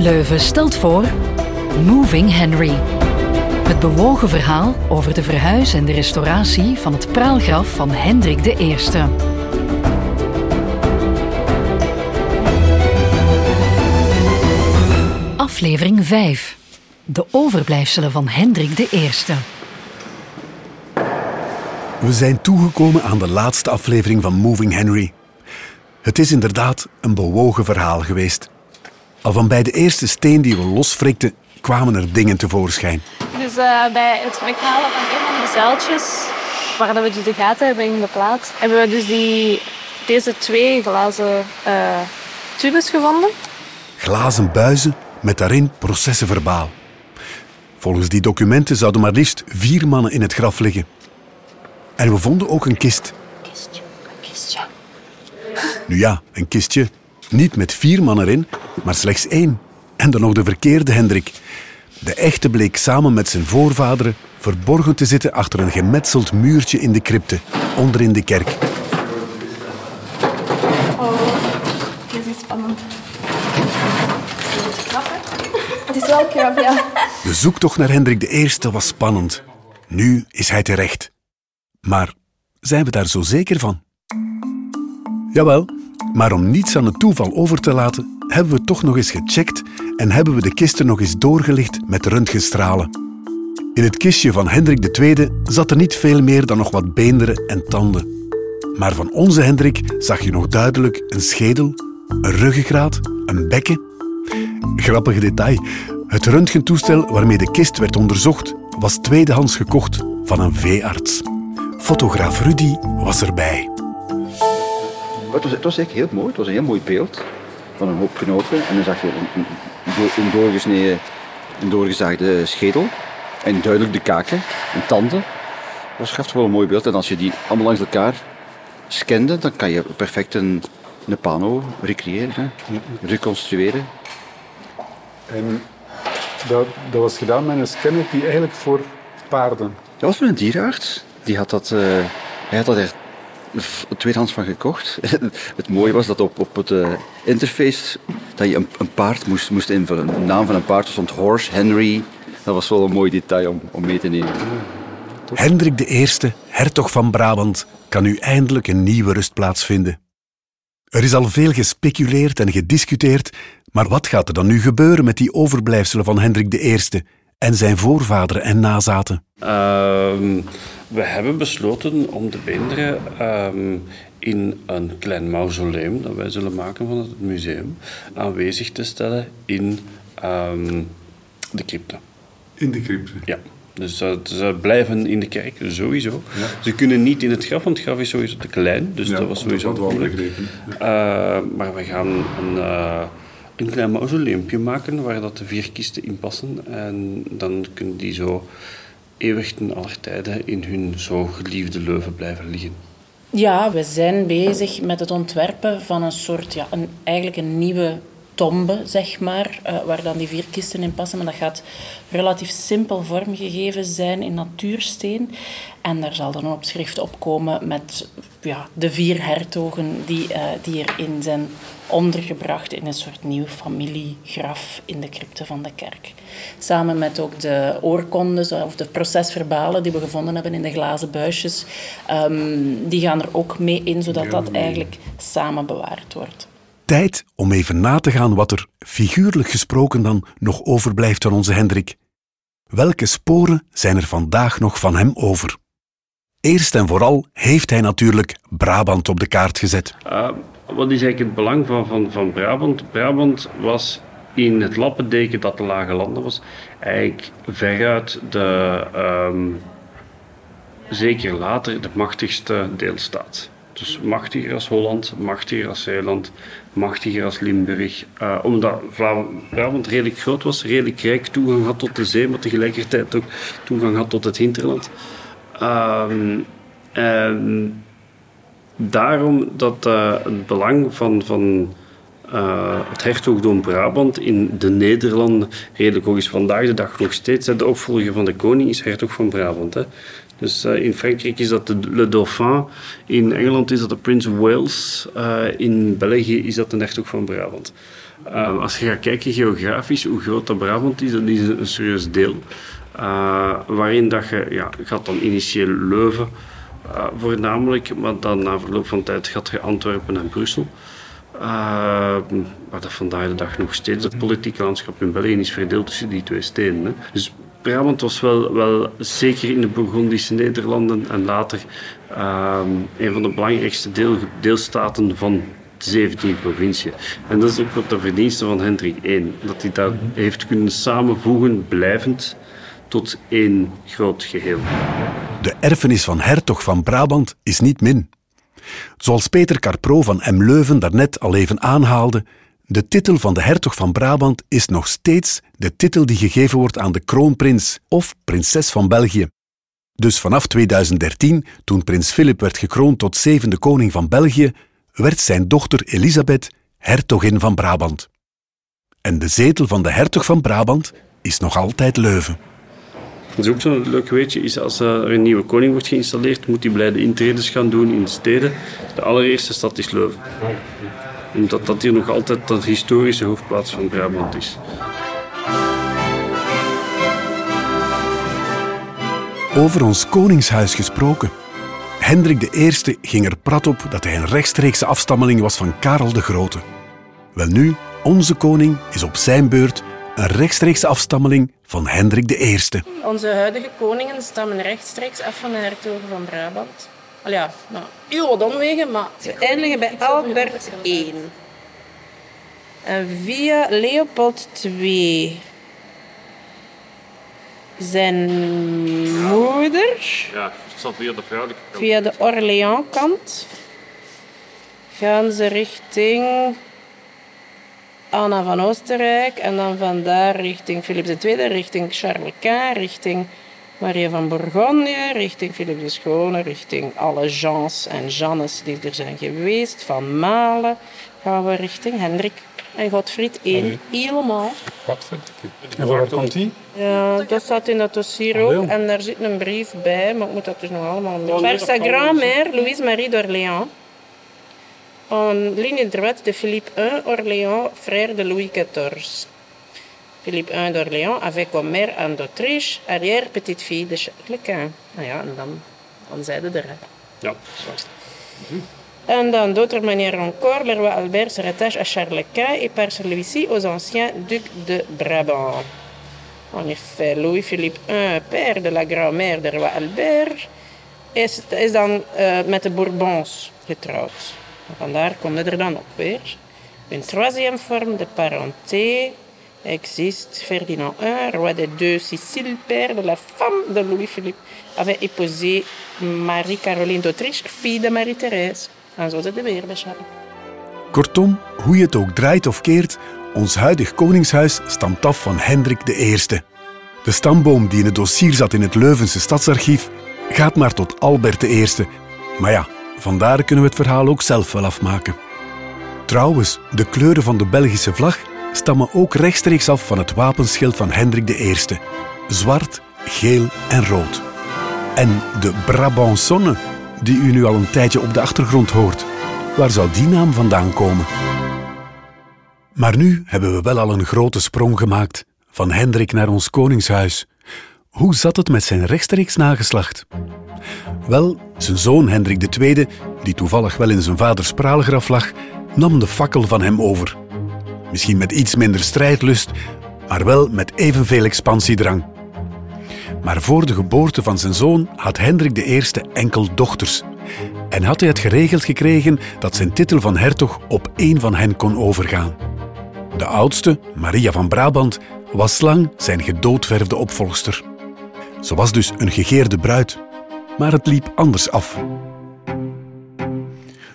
Leuven stelt voor Moving Henry. Het bewogen verhaal over de verhuis en de restauratie van het praalgraf van Hendrik I. Aflevering 5. De overblijfselen van Hendrik I. We zijn toegekomen aan de laatste aflevering van Moving Henry. Het is inderdaad een bewogen verhaal geweest. Al van bij de eerste steen die we losfrikten, kwamen er dingen tevoorschijn. Dus uh, bij het weghalen van een van de zeiltjes, waar we dus de gaten hebben in de plaat, hebben we dus die, deze twee glazen uh, tubes gevonden. Glazen buizen met daarin processen verbaal. Volgens die documenten zouden maar liefst vier mannen in het graf liggen. En we vonden ook een kist. Kistje, een kistje. Nu ja, een kistje. Niet met vier mannen erin, maar slechts één. En dan nog de verkeerde Hendrik. De echte bleek samen met zijn voorvaderen verborgen te zitten achter een gemetseld muurtje in de crypte, onder in de kerk. Oh, dit is spannend. Het is wel krap, ja. De zoektocht naar Hendrik I was spannend. Nu is hij terecht. Maar zijn we daar zo zeker van? Jawel, maar om niets aan het toeval over te laten, hebben we toch nog eens gecheckt en hebben we de kisten nog eens doorgelicht met röntgenstralen. In het kistje van Hendrik II zat er niet veel meer dan nog wat beenderen en tanden. Maar van onze Hendrik zag je nog duidelijk een schedel, een ruggengraat, een bekken. Grappig detail. Het röntgentoestel waarmee de kist werd onderzocht was tweedehands gekocht van een veearts. Fotograaf Rudy was erbij. Het was, het was echt heel mooi. Het was een heel mooi beeld van een hoop knopen. En dan zag je een, een, een, doorgesneden, een doorgezaagde schedel. En duidelijk de kaken en tanden. Dat gaf wel een mooi beeld. En als je die allemaal langs elkaar scande, dan kan je perfect een, een pano recreëren, reconstrueren. En dat, dat was gedaan met een scanner die eigenlijk voor paarden. Dat was van een dierenarts. Die had dat, uh, hij had dat tweedehands van gekocht. het mooie was dat op, op het uh, interface dat je een, een, paard moest, moest invullen. De naam van een paard stond Horse Henry. Dat was wel een mooi detail om, om mee te nemen. Hendrik I, hertog van Brabant, kan nu eindelijk een nieuwe rustplaats vinden. Er is al veel gespeculeerd en gediscuteerd, maar wat gaat er dan nu gebeuren met die overblijfselen van Hendrik I en zijn voorvaderen en nazaten? Uh, we hebben besloten om de beenderen uh, in een klein mausoleum dat wij zullen maken van het museum aanwezig te stellen in um, de crypte. In de crypte? Ja. Dus ze blijven in de kerk, sowieso. Ja. Ze kunnen niet in het graf, want het graf is sowieso te klein. Dus ja, dat was sowieso dat wel begrepen. Ja. maar we gaan een, uh, een klein mausoleumpje maken waar dat de vier kisten in passen. En dan kunnen die zo eeuwig ten aller tijden in hun zo geliefde Leuven blijven liggen. Ja, we zijn bezig met het ontwerpen van een soort, ja, een, eigenlijk een nieuwe tombe, zeg maar, uh, waar dan die vier kisten in passen. Maar dat gaat relatief simpel vormgegeven zijn in natuursteen. En daar zal dan een opschrift op komen met ja, de vier hertogen die, uh, die erin zijn ondergebracht in een soort nieuw familiegraf in de crypte van de kerk. Samen met ook de oorkondes of de procesverbalen die we gevonden hebben in de glazen buisjes. Um, die gaan er ook mee in, zodat dat eigenlijk samen bewaard wordt. Tijd om even na te gaan wat er, figuurlijk gesproken dan, nog overblijft van onze Hendrik. Welke sporen zijn er vandaag nog van hem over? Eerst en vooral heeft hij natuurlijk Brabant op de kaart gezet. Uh, wat is eigenlijk het belang van, van, van Brabant? Brabant was in het lappendeken dat de lage landen was, eigenlijk veruit de, um, zeker later, de machtigste deelstaat. Dus machtiger als Holland, machtiger als Zeeland, machtiger als Limburg. Uh, omdat Brabant redelijk groot was, redelijk rijk, toegang had tot de zee, maar tegelijkertijd ook toegang had tot het hinterland. Um, en daarom dat uh, het belang van, van uh, het hertogdom Brabant in de Nederlanden redelijk hoog is. Vandaag de dag nog steeds. De opvolger van de koning is hertog van Brabant. Hè. Dus uh, in Frankrijk is dat de Le Dauphin, in Engeland is dat de Prince of Wales, uh, in België is dat de hertog van Brabant. Uh, als je gaat kijken geografisch hoe groot dat Brabant is, dat is een, serieus deel. Waarin dat je, ja, gaat dan initieel Leuven voornamelijk, maar dan na verloop van tijd gaat je Antwerpen en Brussel. maar dat vandaag de dag nog steeds het politieke landschap in België is verdeeld tussen die twee steden. Dus Brabant was wel, wel zeker in de Burgondische Nederlanden en later een van de belangrijkste deel, deelstaten van 17 provincie. En dat is ook wat de verdienste van Hendrik I. Dat hij dat heeft kunnen samenvoegen, blijvend, tot één groot geheel. De erfenis van hertog van Brabant is niet min. Zoals Peter Carpro van M. Leuven daarnet al even aanhaalde, de titel van de hertog van Brabant is nog steeds de titel die gegeven wordt aan de kroonprins of prinses van België. Dus vanaf 2013, toen prins Philip werd gekroond tot zevende koning van België, werd zijn dochter Elisabeth hertogin van Brabant. En de zetel van de hertog van Brabant is nog altijd Leuven. Dat is ook zo'n leuk weetje, is als er een nieuwe koning wordt geïnstalleerd, moet hij blijde intredes gaan doen in steden. De allereerste stad is Leuven. Omdat dat hier nog altijd de historische hoofdplaats van Brabant is. Over ons koningshuis gesproken. Hendrik I ging er prat op dat hij een rechtstreekse afstammeling was van Karel de Grote. Welnu, onze koning is op zijn beurt een rechtstreekse afstammeling van Hendrik I. Onze huidige koningen stammen rechtstreeks af van de hertogen van Brabant. Al ja, nou, heel wat omwegen, maar ze eindigen bij Albert I. En via Leopold II zijn moeder. Ja, het zat via de vrouwelijke kant. Via de Orléans-kant gaan ze richting Anna van Oostenrijk en dan vandaar richting Philips II, richting Charles Quint, richting Maria van Bourgogne, richting Philippe de Schone, richting alle Jeans en Jannes die er zijn geweest, van Malen gaan we richting Hendrik en Godfried 1 helemaal. Godfried. En waar komt die? Ja, dat staat in dat dossier ook. En daar zit een brief bij, maar ik moet dat dus nog allemaal... Par sa grand-mère, Louise-Marie d'Orléans. En ligne droite de Philippe I Orléans, frère de Louis XIV. Philippe I d'Orléans avait comme mère Anne d'Autriche, arrière-petite-fille de Charles Quint. Nou ja, en dan, dan zeiden er. Ja. En dan d'autre manière encore, le roi Albert se rattache à Charles Quint et par celui-ci aux anciens ducs de Brabant. En effet, Louis-Philippe I, père de la grand-mère du roi Albert, is, is dan uh, met de Bourbons getrouwd. En vandaar komt het er dan op weer. Een troisième forme de parenté existe. Ferdinand I, roi des deux Siciles, père de la femme de Louis-Philippe, avait épousé Marie-Caroline d'Autriche, fille de Marie-Thérèse. En zo zit de weer. Kortom, hoe je het ook draait of keert, ons huidig koningshuis stamt af van Hendrik I. De stamboom die in het dossier zat in het Leuvense stadsarchief gaat maar tot Albert I. Maar ja, vandaar kunnen we het verhaal ook zelf wel afmaken. Trouwens, de kleuren van de Belgische vlag stammen ook rechtstreeks af van het wapenschild van Hendrik I. Zwart, geel en rood. En de Brabançonne, die u nu al een tijdje op de achtergrond hoort, waar zou die naam vandaan komen? Maar nu hebben we wel al een grote sprong gemaakt van Hendrik naar ons koningshuis. Hoe zat het met zijn rechtstreeks nageslacht? Wel, zijn zoon Hendrik II, die toevallig wel in zijn vaders praalgraf lag, nam de fakkel van hem over. Misschien met iets minder strijdlust, maar wel met evenveel expansiedrang. Maar voor de geboorte van zijn zoon had Hendrik I enkel dochters. En had hij het geregeld gekregen dat zijn titel van hertog op één van hen kon overgaan. De oudste, Maria van Brabant, was lang zijn gedoodverfde opvolgster. Ze was dus een gegeerde bruid, maar het liep anders af.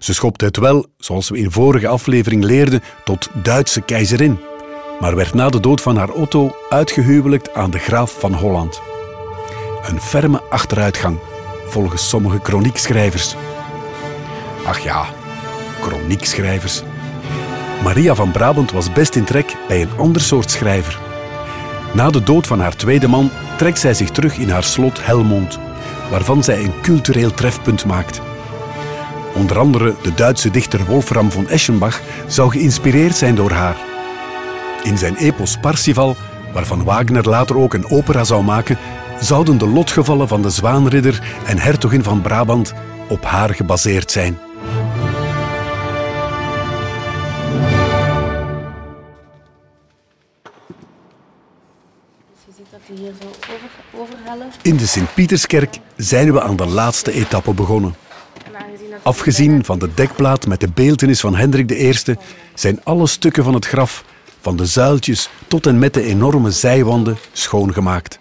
Ze schopte het wel, zoals we in vorige aflevering leerden, tot Duitse keizerin, maar werd na de dood van haar Otto uitgehuwelijkt aan de graaf van Holland. Een ferme achteruitgang, volgens sommige kroniekschrijvers. Ach ja, kroniekschrijvers. Maria van Brabant was best in trek bij een ander soort schrijver. Na de dood van haar tweede man trekt zij zich terug in haar slot Helmond, waarvan zij een cultureel trefpunt maakt. Onder andere de Duitse dichter Wolfram von Eschenbach zou geïnspireerd zijn door haar. In zijn epos Parsifal, waarvan Wagner later ook een opera zou maken, zouden de lotgevallen van de zwaanridder en hertogin van Brabant op haar gebaseerd zijn. Je ziet dat die hier zo over, overhellen. In de Sint-Pieterskerk zijn we aan de laatste etappe begonnen. Afgezien van de dekplaat met de beeltenis van Hendrik I zijn alle stukken van het graf, van de zuiltjes tot en met de enorme zijwanden, schoongemaakt.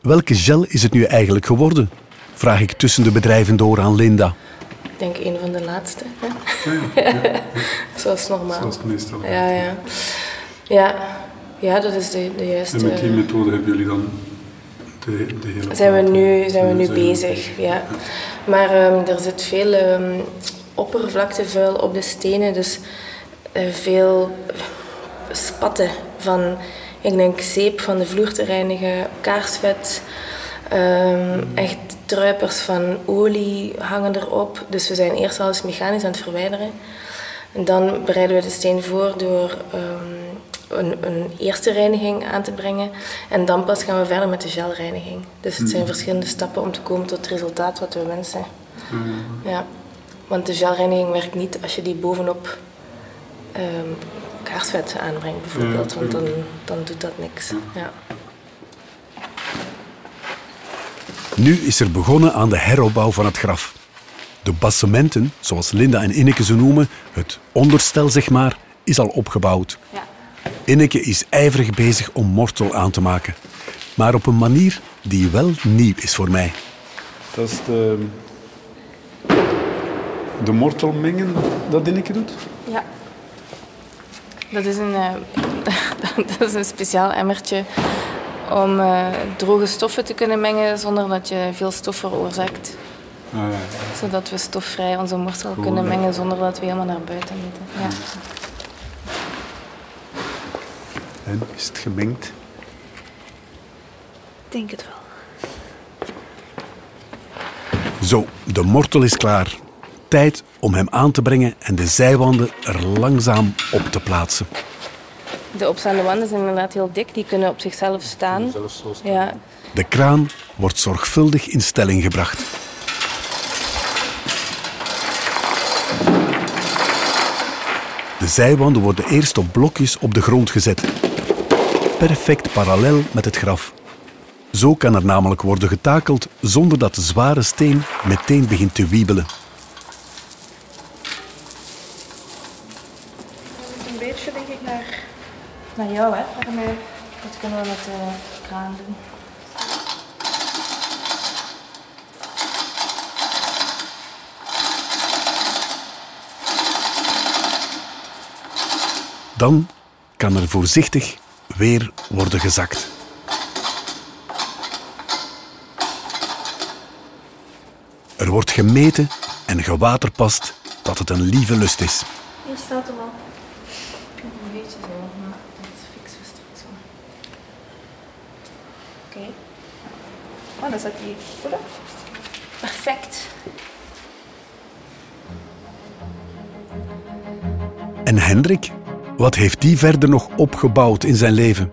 Welke gel is het nu eigenlijk geworden? Vraag ik tussen de bedrijven door aan Linda. Ik denk een van de laatste. Hè? Zoals normaal. Zoals meestal. Ja, ja. Ja, ja dat is de, de juiste... En met die methode hebben jullie dan de, de hele... zijn we nu, zijn we nu Zijn we bezig. Ja. Maar ehm, er zit veel ehm, oppervlaktevuil op de stenen, dus eh, veel spatten van, ik denk, zeep van de vloer te reinigen, kaarsvet, ehm, echt druipers van olie hangen erop. Dus we zijn eerst alles mechanisch aan het verwijderen. En dan bereiden we de steen voor door een, een eerste reiniging aan te brengen. En dan pas gaan we verder met de gelreiniging. Dus het zijn verschillende stappen om te komen tot het resultaat wat we wensen. Ja. Want de gelreiniging werkt niet als je die bovenop ehm kaarsvet aanbrengt, bijvoorbeeld. Want dan, dan doet dat niks. Ja. Nu is er begonnen aan de heropbouw van het graf. De bassementen, zoals Linda en Inneke ze noemen, het onderstel zeg maar, is al opgebouwd. Ja. Inneke is ijverig bezig om mortel aan te maken. Maar op een manier die wel nieuw is voor mij. Dat is de, de mortel mengen dat Inneke doet. Ja. Dat is een, eh, dat is een speciaal emmertje om eh, droge stoffen te kunnen mengen zonder dat je veel stof veroorzaakt. Ah, ja. Zodat we stofvrij onze morstel Cool, kunnen mengen zonder dat we helemaal naar buiten moeten. Ja. En is het gemengd? Ik denk het wel. Zo, de mortel is klaar. Tijd om hem aan te brengen en de zijwanden er langzaam op te plaatsen. De opstaande wanden zijn inderdaad heel dik, die kunnen op zichzelf staan. Staan. Ja, De kraan wordt zorgvuldig in stelling gebracht. De zijwanden worden eerst op blokjes op de grond gezet. Perfect parallel met het graf. Zo kan er namelijk worden getakeld zonder dat de zware steen meteen begint te wiebelen. een beetje denk ik naar, naar jou, hè? Dat kunnen we met de kraan doen. Dan kan er voorzichtig weer worden gezakt. Er wordt gemeten en gewaterpast dat het een lieve lust is. Hier staat hem al. Een beetje zo, maar dat fixen we straks wel. Oké. Oh, dan zat hij goed op. Perfect. En Hendrik? Wat heeft die verder nog opgebouwd in zijn leven?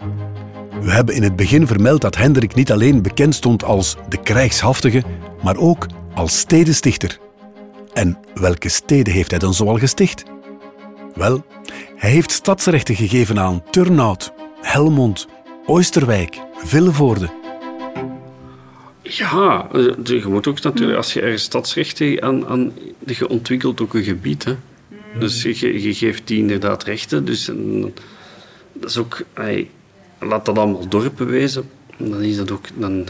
We hebben in het begin vermeld dat Hendrik niet alleen bekend stond als de krijgshaftige, maar ook als stedenstichter. En welke steden heeft hij dan zoal gesticht? Wel, hij heeft stadsrechten gegeven aan Turnhout, Helmond, Oosterwijk, Vilvoorde. Ja, eh, je moet ook natuurlijk, als je ergens stadsrechten aan, aan je ontwikkelt ook een gebied. Hè. Dus je, je geeft die inderdaad rechten. Dus en, dat is ook, laat dat allemaal dorpen wezen. Dan, is dat ook, dan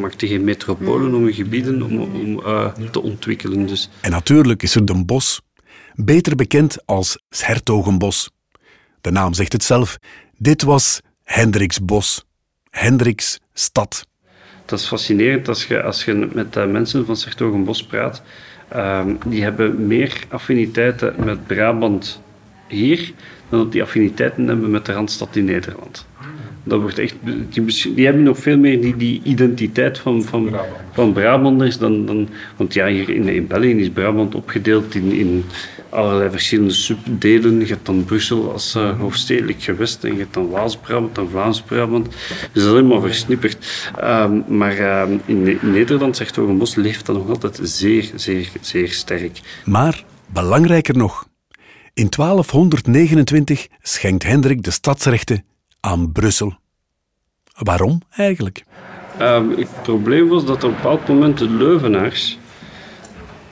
maakt je geen metropolen om je gebieden om, om eh, te ontwikkelen. Dus En natuurlijk is er de Bos, beter bekend als Hertogenbos. De naam zegt het zelf. Dit was Hendriks Bos. Hendriks stad. Dat is fascinerend als je, als je met de mensen van Sertogenbos praat. Ehm, die hebben meer affiniteiten met Brabant hier dan dat die affiniteiten hebben met de Randstad in Nederland. Dat wordt echt, die, die hebben nog veel meer die, die identiteit van, van, van Brabanders dan, dan... Want ja, hier in, in België is Brabant opgedeeld in, in allerlei verschillende subdelen. Je hebt dan Brussel als uh, hoofdstedelijk gewest en je hebt dan Waals-Brabant en Vlaams-Brabant. Dus dat is helemaal versnipperd. Um, maar um, in, in, Nederland, zegt Hogenbos, leeft dat nog altijd zeer, zeer, zeer sterk. Maar belangrijker nog... In 1229 schenkt Hendrik de stadsrechten aan Brussel. Waarom eigenlijk? Um, het probleem was dat op een bepaald moment de Leuvenaars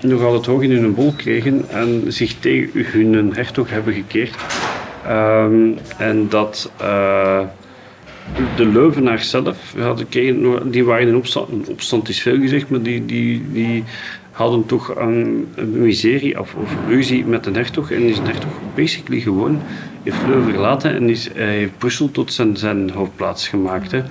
nogal het hoog in hun bol kregen en zich tegen hun hertog hebben gekeerd. Um, en dat uh, de Leuvenaars zelf, hadden, die waren in opstand, opstand is veel gezegd, maar die, die, die hadden toch een, miserie of, of ruzie met de hertog. En is de hertog basically gewoon heeft Leuven verlaten en is, hij heeft Brussel tot zijn, zijn hoofdplaats gemaakt. Hè.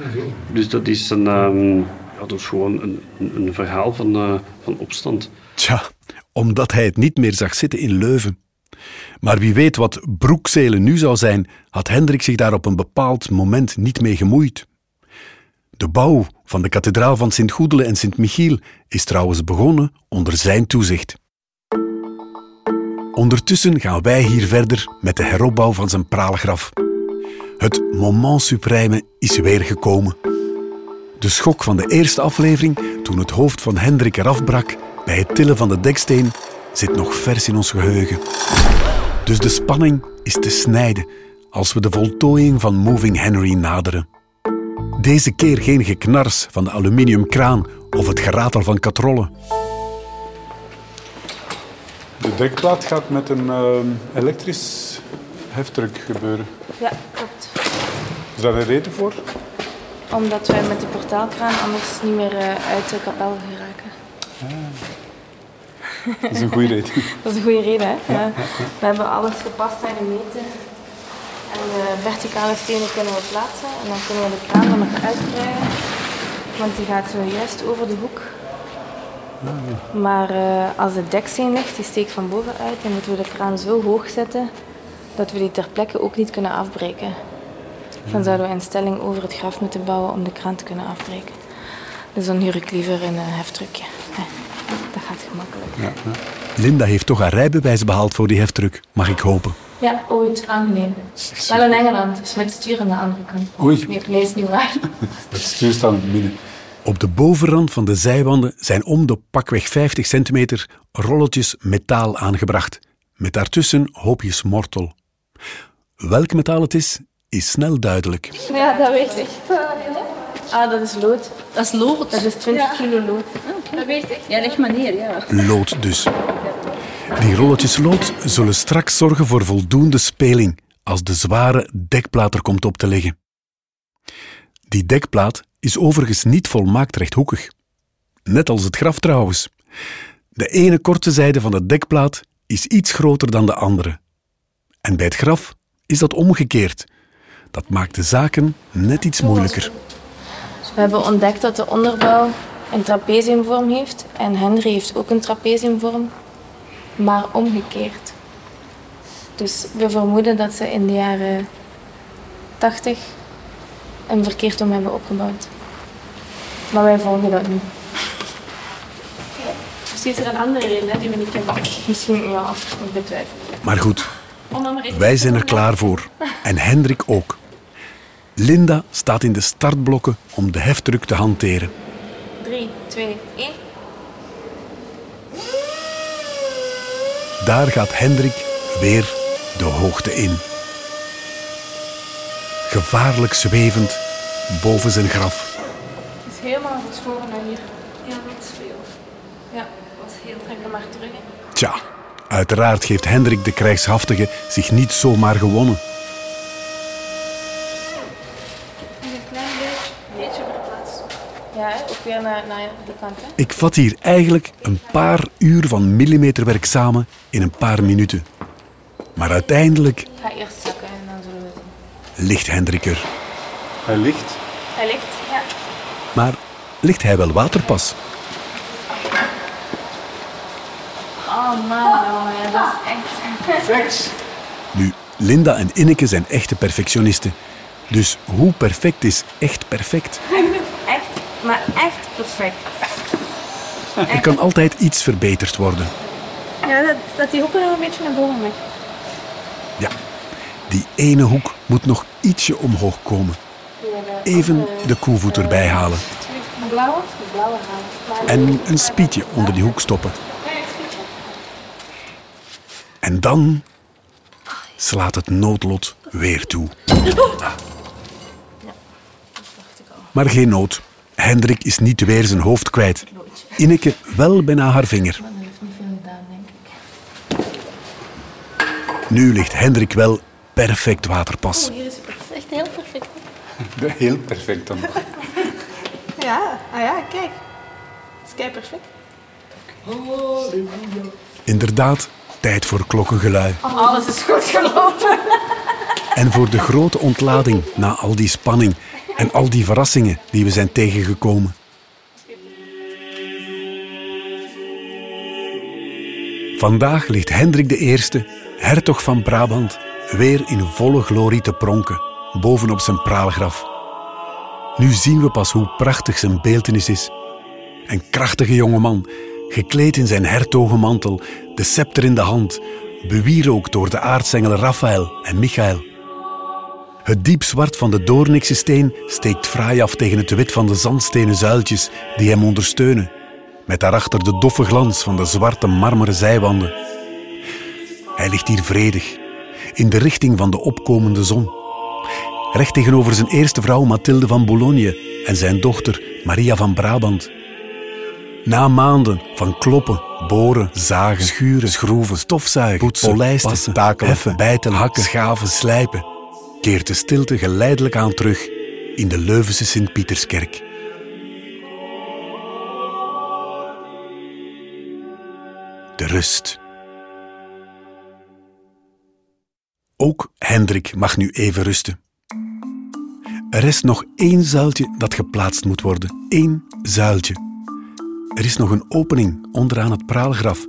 Dus dat is, een, um, ja, dat gewoon een, een verhaal van, uh, van opstand. Tja, omdat hij het niet meer zag zitten in Leuven. Maar wie weet wat Broekzelen nu zou zijn, had Hendrik zich daar op een bepaald moment niet mee gemoeid. De bouw van de kathedraal van Sint-Goedele en Sint-Michiel is trouwens begonnen onder zijn toezicht. Ondertussen gaan wij hier verder met de heropbouw van zijn praalgraf. Het moment suprême is weer gekomen. De schok van de eerste aflevering, toen het hoofd van Hendrik eraf brak bij het tillen van de deksteen, zit nog vers in ons geheugen. Dus de spanning is te snijden als we de voltooiing van Moving Henry naderen. Deze keer geen geknars van de aluminiumkraan of het geratel van katrollen. De dekplaat gaat met een uh, elektrisch heftruck gebeuren. Ja, klopt. Is daar een reden voor? Omdat wij met de portaalkraan anders niet meer uh, uit de kapel geraken. Ah. Dat is een goede reden. Dat is een goede reden, hè? Ja. We hebben alles gepast aan de meter. En de verticale stenen kunnen we plaatsen. En dan kunnen we de kraan er nog uitbreiden. Want die gaat zojuist over de hoek. Maar uh, als de deksteen ligt, die steekt van bovenuit, dan moeten we de kraan zo hoog zetten dat we die ter plekke ook niet kunnen afbreken. Dan zouden we een stelling over het graf moeten bouwen om de kraan te kunnen afbreken. Dus dan huur ik liever een uh, heftruckje. dat gaat Ja, ja. Linda heeft toch haar rijbewijs behaald voor die heftruck, mag ik hopen. Ja, ooit, aangeneem. Wel in Engeland, dus met stuur aan de andere kant. Oei. Nee, nee, is niet waar. Het stuur staat in het midden. Op de bovenrand van de zijwanden zijn om de pakweg 50 centimeter rolletjes metaal aangebracht, met daartussen hoopjes mortel. Welk metaal het is, is snel duidelijk. Ja, dat weet ik. Ah, dat is lood. Dat is lood? Dat is 20 ja. kilo lood. Okay. Dat weet ik. Ja, leg maar neer, ja. Lood dus. Die rolletjes lood zullen straks zorgen voor voldoende speling als de zware dekplaat er komt op te liggen. Die dekplaat is overigens niet volmaakt rechthoekig. Net als het graf trouwens. De ene korte zijde van de dekplaat is iets groter dan de andere. En bij het graf is dat omgekeerd. Dat maakt de zaken net iets moeilijker. We hebben ontdekt dat de onderbouw een trapeziumvorm heeft en Henry heeft ook een trapeziumvorm, maar omgekeerd. Dus we vermoeden dat ze in de jaren 80 een verkeerd om hebben opgebouwd. Maar wij volgen dat niet. Misschien is er een andere reden die we niet kennen. Misschien, ja, ik betwijfel. Maar goed, wij zijn er klaar voor. En Hendrik ook. Linda staat in de startblokken om de heftruck te hanteren. 3, 2, 1. Daar gaat Hendrik weer de hoogte in. Gevaarlijk zwevend boven zijn graf. Het is helemaal geschoren naar hier. Ja, dat is veel. Ja, dat is heel trek maar terug. Tja, uiteraard geeft Hendrik de krijgshaftige zich niet zomaar gewonnen. Ja, ook weer naar, naar de kant. Hè? Ik vat hier eigenlijk een paar uur van millimeterwerk samen in een paar minuten. Maar uiteindelijk... Ik ga eerst zakken en dan zullen we zien. Ligt Hendrik er. Hij ligt? Hij ligt, ja. Maar ligt hij wel waterpas? Oh man, dat is echt... Perfect. Nu, Linda en Inneke zijn echte perfectionisten. Dus hoe perfect is echt perfect? Maar echt perfect. Er kan altijd iets verbeterd worden. Ja, dat, dat die hoeken nog een beetje naar boven mag. Ja, die ene hoek moet nog ietsje omhoog komen. Even de koevoet erbij halen. De blauwe? De blauwe halen. En een spietje onder die hoek stoppen. En dan slaat het noodlot weer toe. Maar geen nood. Hendrik is niet weer zijn hoofd kwijt. Inneke wel bijna haar vinger. Nu ligt Hendrik wel perfect waterpas. Hier is het echt heel perfect. Heel perfect dan. Ja, ah ja, kijk. Het is kei perfect. Inderdaad, tijd voor klokkengelui. Alles is goed gelopen. En voor de grote ontlading na al die spanning en al die verrassingen die we zijn tegengekomen. Vandaag ligt Hendrik I, hertog van Brabant, weer in volle glorie te pronken, bovenop zijn praalgraf. Nu zien we pas hoe prachtig zijn beeltenis is. Een krachtige jongeman, gekleed in zijn hertogenmantel, de scepter in de hand, bewierookt door de aartsengelen Raphaël en Michael. Het diep zwart van de doornikse steen steekt fraai af tegen het wit van de zandstenen zuiltjes die hem ondersteunen, met daarachter de doffe glans van de zwarte marmeren zijwanden. Hij ligt hier vredig, in de richting van de opkomende zon. Recht tegenover zijn eerste vrouw Mathilde van Boulogne en zijn dochter Maria van Brabant. Na maanden van kloppen, boren, zagen, schuren, schroeven, stofzuigen, poetsen, polijsten, passen, takelen, heffen, bijten, hakken, schaven, slijpen, keert de stilte geleidelijk aan terug in de Leuvense Sint-Pieterskerk. De rust. Ook Hendrik mag nu even rusten. Er is nog één zuiltje dat geplaatst moet worden. Eén zuiltje. Er is nog een opening onderaan het praalgraf.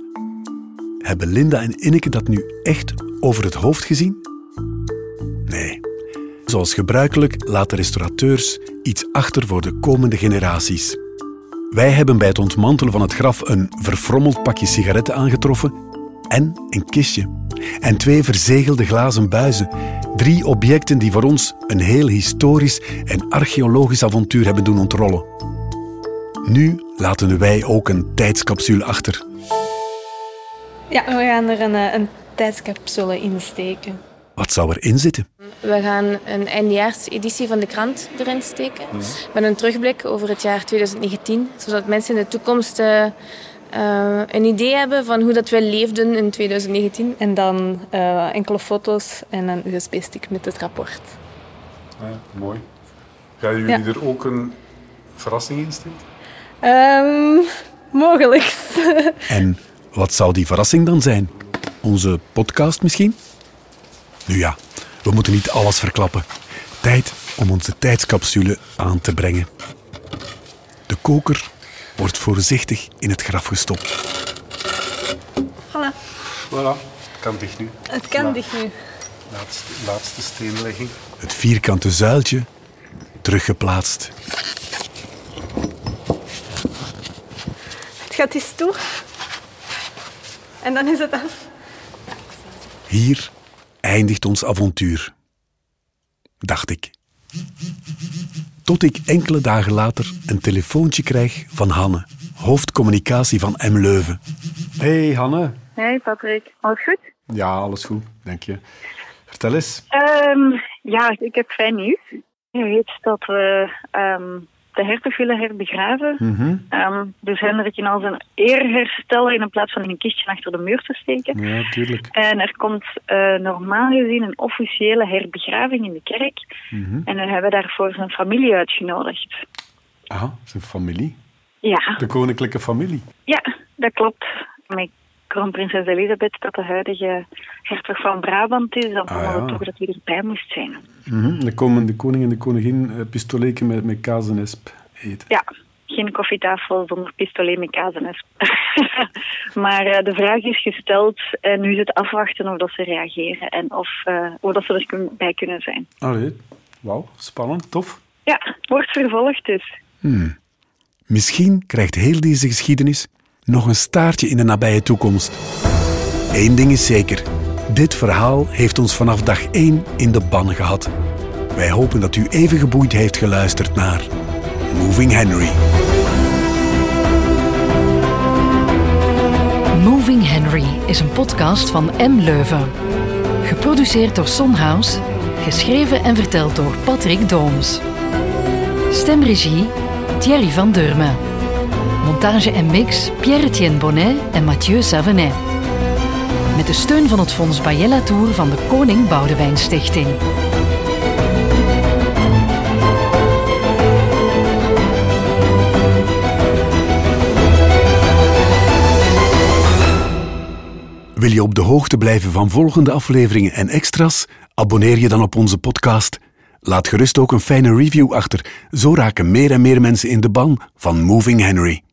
Hebben Linda en Inneke dat nu echt over het hoofd gezien? Nee. Zoals gebruikelijk laten restaurateurs iets achter voor de komende generaties. Wij hebben bij het ontmantelen van het graf een verfrommeld pakje sigaretten aangetroffen en een kistje. En twee verzegelde glazen buizen. Drie objecten die voor ons een heel historisch en archeologisch avontuur hebben doen ontrollen. Nu laten wij ook een tijdscapsule achter. Ja, we gaan er een, eh, een tijdscapsule in steken. Wat zou erin zitten? We gaan een eindejaarseditie van de krant erin steken. Met een terugblik over het jaar 2019. Zodat mensen in de toekomst eh, eh, een idee hebben van hoe dat wij leefden in 2019. En dan eh, enkele foto's en een USB-stick met het rapport. Ja, mooi. Gaan jullie Ja. er ook een verrassing in steken? Ehm mogelijk. En wat zou die verrassing dan zijn? Onze podcast misschien? Nu ja, we moeten niet alles verklappen. Tijd om onze tijdscapsule aan te brengen. De koker wordt voorzichtig in het graf gestopt. voilà, Voilà, kan dicht nu. het kan dicht nu. Laatste, laatste steenlegging. Het vierkante zuiltje teruggeplaatst. Het gaat eens toe. En dan is het af. Hier eindigt ons avontuur. Dacht ik. Tot ik enkele dagen later een telefoontje krijg van Hanne, hoofdcommunicatie van M. Leuven. Hey Hanne. Hey Patrick, alles goed? Ja, alles goed, dank je. Vertel eens. Ehm, ja, ik heb fijn nieuws. Je weet dat we ehm, de hertog willen herbegraven. Mhm. Ehm, dus Hendrik in al zijn eer herstellen in plaats van in een kistje achter de muur te steken. Ja, tuurlijk. En er komt eh, normaal gezien een officiële herbegraving in de kerk. Mhm. En we hebben daarvoor zijn familie uitgenodigd. Aha, zijn familie. Ja, De koninklijke familie. ja, dat klopt. Kroonprinses Elisabeth, dat de huidige hertog van Brabant is, dan Ah, vonden ja. we toch dat hij erbij moest zijn. Mhm. Dan komen de koning en de koningin uh, pistoleken met, met kaas en esp eten. Ja, geen koffietafel zonder pistolet met kazen. maar uh, de vraag is gesteld en nu is het afwachten of dat ze reageren en of, uh, of dat ze er kun bij kunnen zijn. Allee, wauw, spannend, tof. Ja, wordt vervolgd dus. Hmm. Misschien krijgt heel deze geschiedenis nog een staartje in de nabije toekomst. Eén ding is zeker. Dit verhaal heeft ons vanaf dag 1 in de ban gehad. Wij hopen dat u even geboeid heeft geluisterd naar Moving Henry. Moving Henry is een podcast van M. Leuven. Geproduceerd door Sonhouse, geschreven en verteld door Patrick Dooms. Stemregie Thierry van Durmen. Montage en mix Pierre-Etienne Bonnet en Mathieu Savenet. Met de steun van het Fonds Bayella Tour van de Koning Boudewijn Stichting. Wil je op de hoogte blijven van volgende afleveringen en extra's? Abonneer je dan op onze podcast. Laat gerust ook een fijne review achter. Zo raken meer en meer mensen in de ban van Moving Henry.